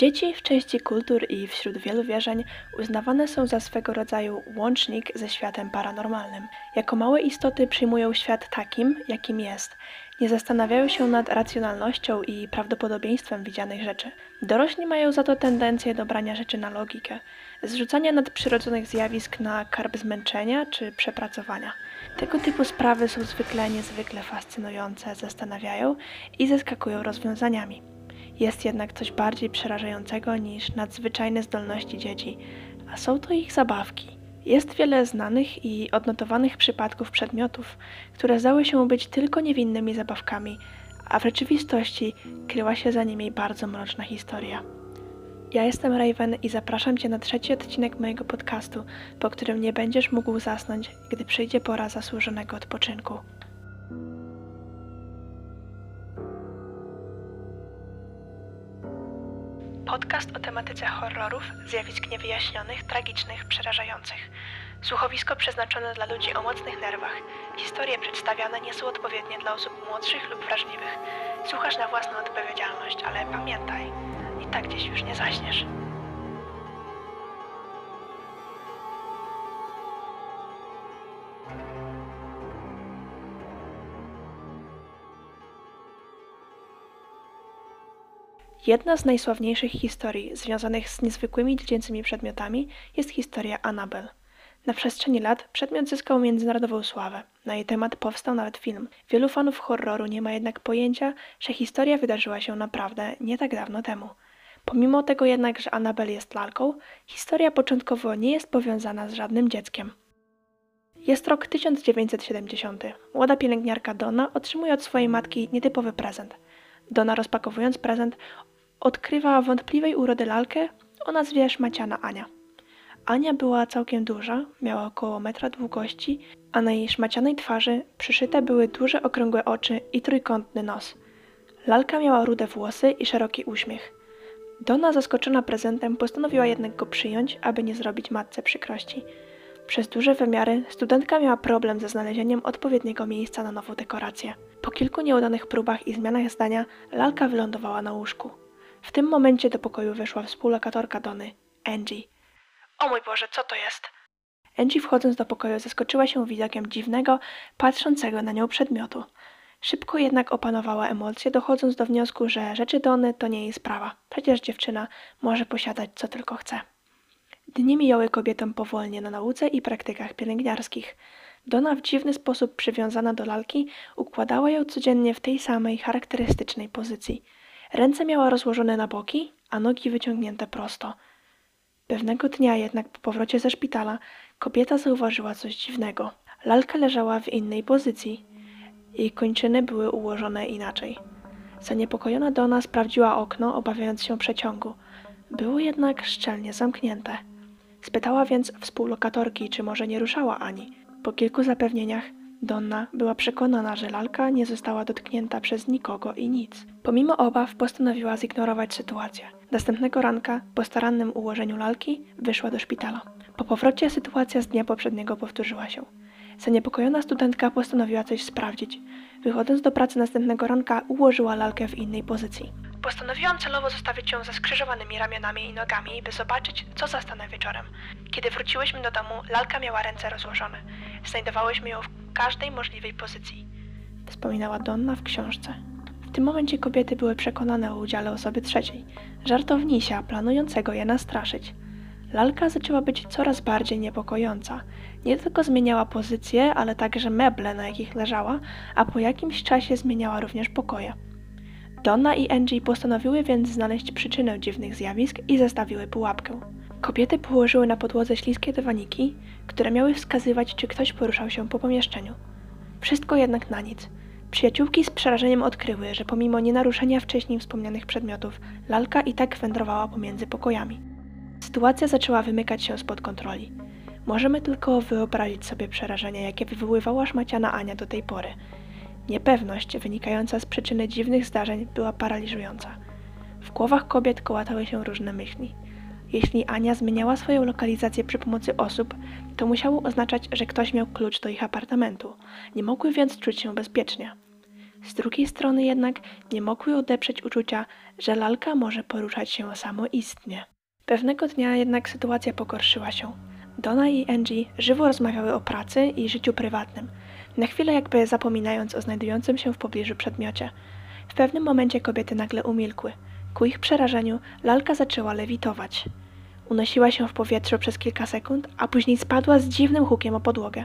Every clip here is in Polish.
Dzieci w części kultur i wśród wielu wierzeń uznawane są za swego rodzaju łącznik ze światem paranormalnym. Jako małe istoty przyjmują świat takim, jakim jest. Nie zastanawiają się nad racjonalnością i prawdopodobieństwem widzianych rzeczy. Dorośli mają za to tendencję do brania rzeczy na logikę, zrzucania nadprzyrodzonych zjawisk na karb zmęczenia czy przepracowania. Tego typu sprawy są zwykle niezwykle fascynujące, zastanawiają i zaskakują rozwiązaniami. Jest jednak coś bardziej przerażającego niż nadzwyczajne zdolności dzieci, a są to ich zabawki. Jest wiele znanych i odnotowanych przypadków przedmiotów, które zdały się być tylko niewinnymi zabawkami, a w rzeczywistości kryła się za nimi bardzo mroczna historia. Ja jestem Raven i zapraszam Cię na trzeci odcinek mojego podcastu, po którym nie będziesz mógł zasnąć, gdy przyjdzie pora zasłużonego odpoczynku. Podcast o tematyce horrorów, zjawisk niewyjaśnionych, tragicznych, przerażających. Słuchowisko przeznaczone dla ludzi o mocnych nerwach. Historie przedstawiane nie są odpowiednie dla osób młodszych lub wrażliwych. Słuchasz na własną odpowiedzialność, ale pamiętaj, i tak gdzieś już nie zaśniesz. Jedna z najsławniejszych historii związanych z niezwykłymi dziecięcymi przedmiotami jest historia Annabel. Na przestrzeni lat przedmiot zyskał międzynarodową sławę. Na jej temat powstał nawet film. Wielu fanów horroru nie ma jednak pojęcia, że historia wydarzyła się naprawdę nie tak dawno temu. Pomimo tego jednak, że Annabel jest lalką, historia początkowo nie jest powiązana z żadnym dzieckiem. Jest rok 1970. Młoda pielęgniarka Donna otrzymuje od swojej matki nietypowy prezent. Donna rozpakowując prezent odkrywa wątpliwej urody lalkę o nazwie szmaciana Ania. Ania była całkiem duża, miała około metra długości, a na jej szmacianej twarzy przyszyte były duże okrągłe oczy i trójkątny nos. Lalka miała rude włosy i szeroki uśmiech. Donna, zaskoczona prezentem, postanowiła jednak go przyjąć, aby nie zrobić matce przykrości. Przez duże wymiary studentka miała problem ze znalezieniem odpowiedniego miejsca na nową dekorację. Po kilku nieudanych próbach i zmianach zdania, lalka wylądowała na łóżku. W tym momencie do pokoju weszła współlokatorka Dony, Angie. O mój Boże, co to jest? Angie wchodząc do pokoju zaskoczyła się widokiem dziwnego, patrzącego na nią przedmiotu. Szybko jednak opanowała emocje, dochodząc do wniosku, że rzeczy Dony to nie jej sprawa. Przecież dziewczyna może posiadać co tylko chce. Dni mijały kobietom powolnie na nauce i praktykach pielęgniarskich. Dona w dziwny sposób przywiązana do lalki układała ją codziennie w tej samej charakterystycznej pozycji. Ręce miała rozłożone na boki, a nogi wyciągnięte prosto. Pewnego dnia jednak po powrocie ze szpitala kobieta zauważyła coś dziwnego. Lalka leżała w innej pozycji. Jej kończyny były ułożone inaczej. Zaniepokojona Dona sprawdziła okno, obawiając się przeciągu. Było jednak szczelnie zamknięte. Spytała więc współlokatorki, czy może nie ruszała Ani. Po kilku zapewnieniach Donna była przekonana, że lalka nie została dotknięta przez nikogo i nic. Pomimo obaw postanowiła zignorować sytuację. Następnego ranka, po starannym ułożeniu lalki, wyszła do szpitala. Po powrocie sytuacja z dnia poprzedniego powtórzyła się. Zaniepokojona studentka postanowiła coś sprawdzić. Wychodząc do pracy następnego ranka, ułożyła lalkę w innej pozycji. Postanowiłam celowo zostawić ją ze skrzyżowanymi ramionami i nogami, by zobaczyć, co zastanę wieczorem. Kiedy wróciłyśmy do domu, lalka miała ręce rozłożone. Znajdowałyśmy ją w każdej możliwej pozycji. Wspominała Donna w książce. W tym momencie kobiety były przekonane o udziale osoby trzeciej, żartownisia, planującego je nastraszyć. Lalka zaczęła być coraz bardziej niepokojąca. Nie tylko zmieniała pozycję, ale także meble, na jakich leżała, a po jakimś czasie zmieniała również pokoje. Donna i Angie postanowiły więc znaleźć przyczynę dziwnych zjawisk i zestawiły pułapkę. Kobiety położyły na podłodze śliskie dywaniki, które miały wskazywać, czy ktoś poruszał się po pomieszczeniu. Wszystko jednak na nic. Przyjaciółki z przerażeniem odkryły, że pomimo nienaruszenia wcześniej wspomnianych przedmiotów, lalka i tak wędrowała pomiędzy pokojami. Sytuacja zaczęła wymykać się spod kontroli. Możemy tylko wyobrazić sobie przerażenie, jakie wywoływała szmaciana Ania do tej pory. Niepewność wynikająca z przyczyny dziwnych zdarzeń była paraliżująca. W głowach kobiet kołatały się różne myśli. Jeśli Ania zmieniała swoją lokalizację przy pomocy osób, to musiało oznaczać, że ktoś miał klucz do ich apartamentu. Nie mogły więc czuć się bezpiecznie. Z drugiej strony jednak nie mogły odeprzeć uczucia, że lalka może poruszać się samoistnie. Pewnego dnia jednak sytuacja pogorszyła się. Donna i Angie żywo rozmawiały o pracy i życiu prywatnym, na chwilę jakby zapominając o znajdującym się w pobliżu przedmiocie. W pewnym momencie kobiety nagle umilkły. Ku ich przerażeniu lalka zaczęła lewitować. Unosiła się w powietrzu przez kilka sekund, a później spadła z dziwnym hukiem o podłogę.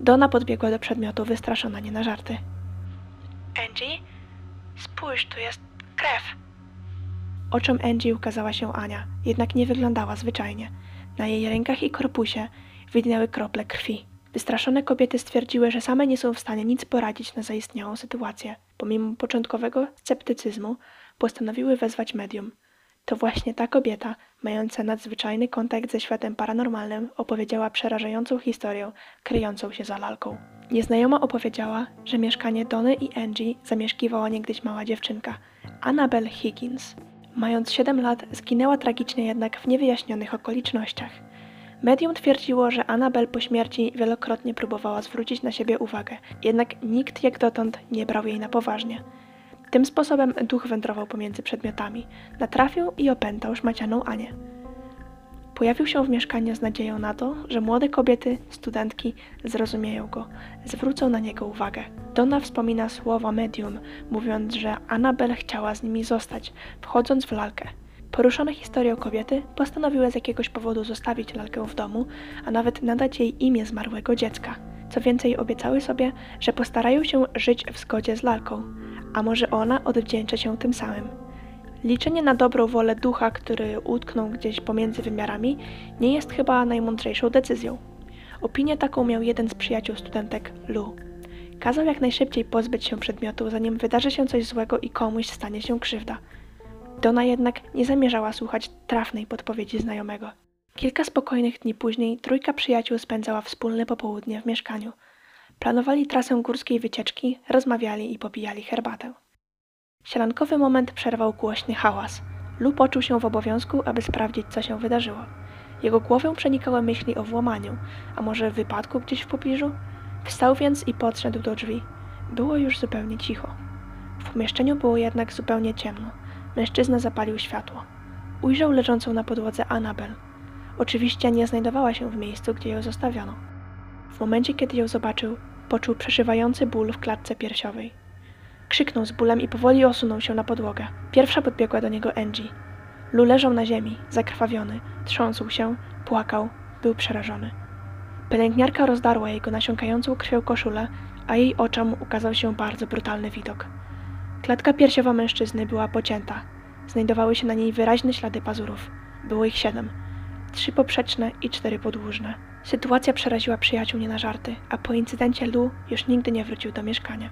Donna podbiegła do przedmiotu, wystraszona nie na żarty. Angie? Spójrz, tu jest krew. Oczom Angie ukazała się Ania, jednak nie wyglądała zwyczajnie. Na jej rękach i korpusie widniały krople krwi. Wystraszone kobiety stwierdziły, że same nie są w stanie nic poradzić na zaistniałą sytuację. Pomimo początkowego sceptycyzmu, postanowiły wezwać medium. To właśnie ta kobieta, mająca nadzwyczajny kontakt ze światem paranormalnym, opowiedziała przerażającą historię kryjącą się za lalką. Nieznajoma opowiedziała, że mieszkanie Dony i Angie zamieszkiwała niegdyś mała dziewczynka, Annabel Higgins. Mając 7 lat, zginęła tragicznie jednak w niewyjaśnionych okolicznościach. Medium twierdziło, że Annabel po śmierci wielokrotnie próbowała zwrócić na siebie uwagę, jednak nikt jak dotąd nie brał jej na poważnie. Tym sposobem duch wędrował pomiędzy przedmiotami, natrafił i opętał szmacianą Anię. Pojawił się w mieszkaniu z nadzieją na to, że młode kobiety, studentki zrozumieją go, zwrócą na niego uwagę. Donna wspomina słowa medium, mówiąc, że Annabel chciała z nimi zostać, wchodząc w lalkę. Poruszone historią kobiety postanowiły z jakiegoś powodu zostawić lalkę w domu, a nawet nadać jej imię zmarłego dziecka. Co więcej, obiecały sobie, że postarają się żyć w zgodzie z lalką, a może ona odwdzięczy się tym samym. Liczenie na dobrą wolę ducha, który utknął gdzieś pomiędzy wymiarami, nie jest chyba najmądrzejszą decyzją. Opinię taką miał jeden z przyjaciół studentek, Lu. Kazał jak najszybciej pozbyć się przedmiotu, zanim wydarzy się coś złego i komuś stanie się krzywda. Donna jednak nie zamierzała słuchać trafnej podpowiedzi znajomego. Kilka spokojnych dni później trójka przyjaciół spędzała wspólne popołudnie w mieszkaniu. Planowali trasę górskiej wycieczki, rozmawiali i popijali herbatę. Sielankowy moment przerwał głośny hałas. Lu poczuł się w obowiązku, aby sprawdzić, co się wydarzyło. Jego głowę przenikały myśli o włamaniu, a może wypadku gdzieś w pobliżu? Wstał więc i podszedł do drzwi. Było już zupełnie cicho. W pomieszczeniu było jednak zupełnie ciemno. Mężczyzna zapalił światło. Ujrzał leżącą na podłodze Annabel. Oczywiście nie znajdowała się w miejscu, gdzie ją zostawiono. W momencie, kiedy ją zobaczył, poczuł przeszywający ból w klatce piersiowej. Krzyknął z bólem i powoli osunął się na podłogę. Pierwsza podbiegła do niego Angie. Lu leżał na ziemi, zakrwawiony, trząsł się, płakał, był przerażony. Pielęgniarka rozdarła jego nasiąkającą krwią koszulę, a jej oczom ukazał się bardzo brutalny widok. Klatka piersiowa mężczyzny była pocięta. Znajdowały się na niej wyraźne ślady pazurów. Było ich siedem. Trzy poprzeczne i cztery podłużne. Sytuacja przeraziła przyjaciół nie na żarty, a po incydencie Lu już nigdy nie wrócił do mieszkania.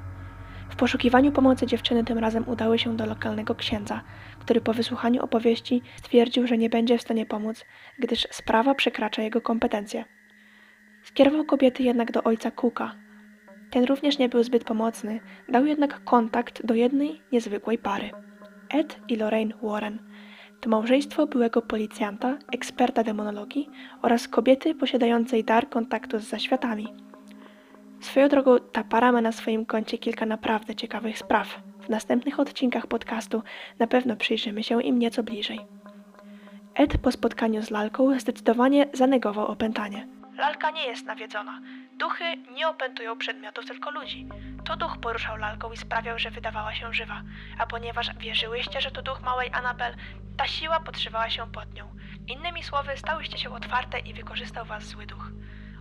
W poszukiwaniu pomocy dziewczyny tym razem udały się do lokalnego księdza, który po wysłuchaniu opowieści stwierdził, że nie będzie w stanie pomóc, gdyż sprawa przekracza jego kompetencje. Skierował kobiety jednak do ojca Cooka. Ten również nie był zbyt pomocny, dał jednak kontakt do jednej niezwykłej pary. Ed i Lorraine Warren. To małżeństwo byłego policjanta, eksperta demonologii oraz kobiety posiadającej dar kontaktu z zaświatami. Swoją drogą, ta para ma na swoim koncie kilka naprawdę ciekawych spraw. W następnych odcinkach podcastu na pewno przyjrzymy się im nieco bliżej. Ed po spotkaniu z lalką zdecydowanie zanegował opętanie. Lalka nie jest nawiedzona. Duchy nie opętują przedmiotów, tylko ludzi. To duch poruszał lalką i sprawiał, że wydawała się żywa. A ponieważ wierzyłyście, że to duch małej Anabel, ta siła podszywała się pod nią. Innymi słowy, stałyście się otwarte i wykorzystał was zły duch.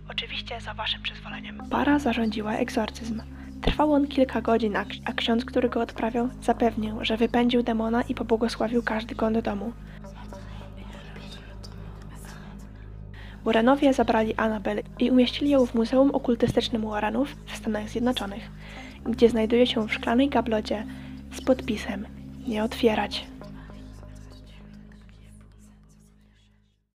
Oczywiście za waszym przyzwoleniem. Para zarządziła egzorcyzm. Trwał on kilka godzin, a, ksiądz, który go odprawiał, zapewnił, że wypędził demona i pobłogosławił każdy kąt domu. Warrenowie zabrali Annabel i umieścili ją w Muzeum Okultystycznym Warrenów w Stanach Zjednoczonych, gdzie znajduje się w szklanej gablocie z podpisem Nie otwierać.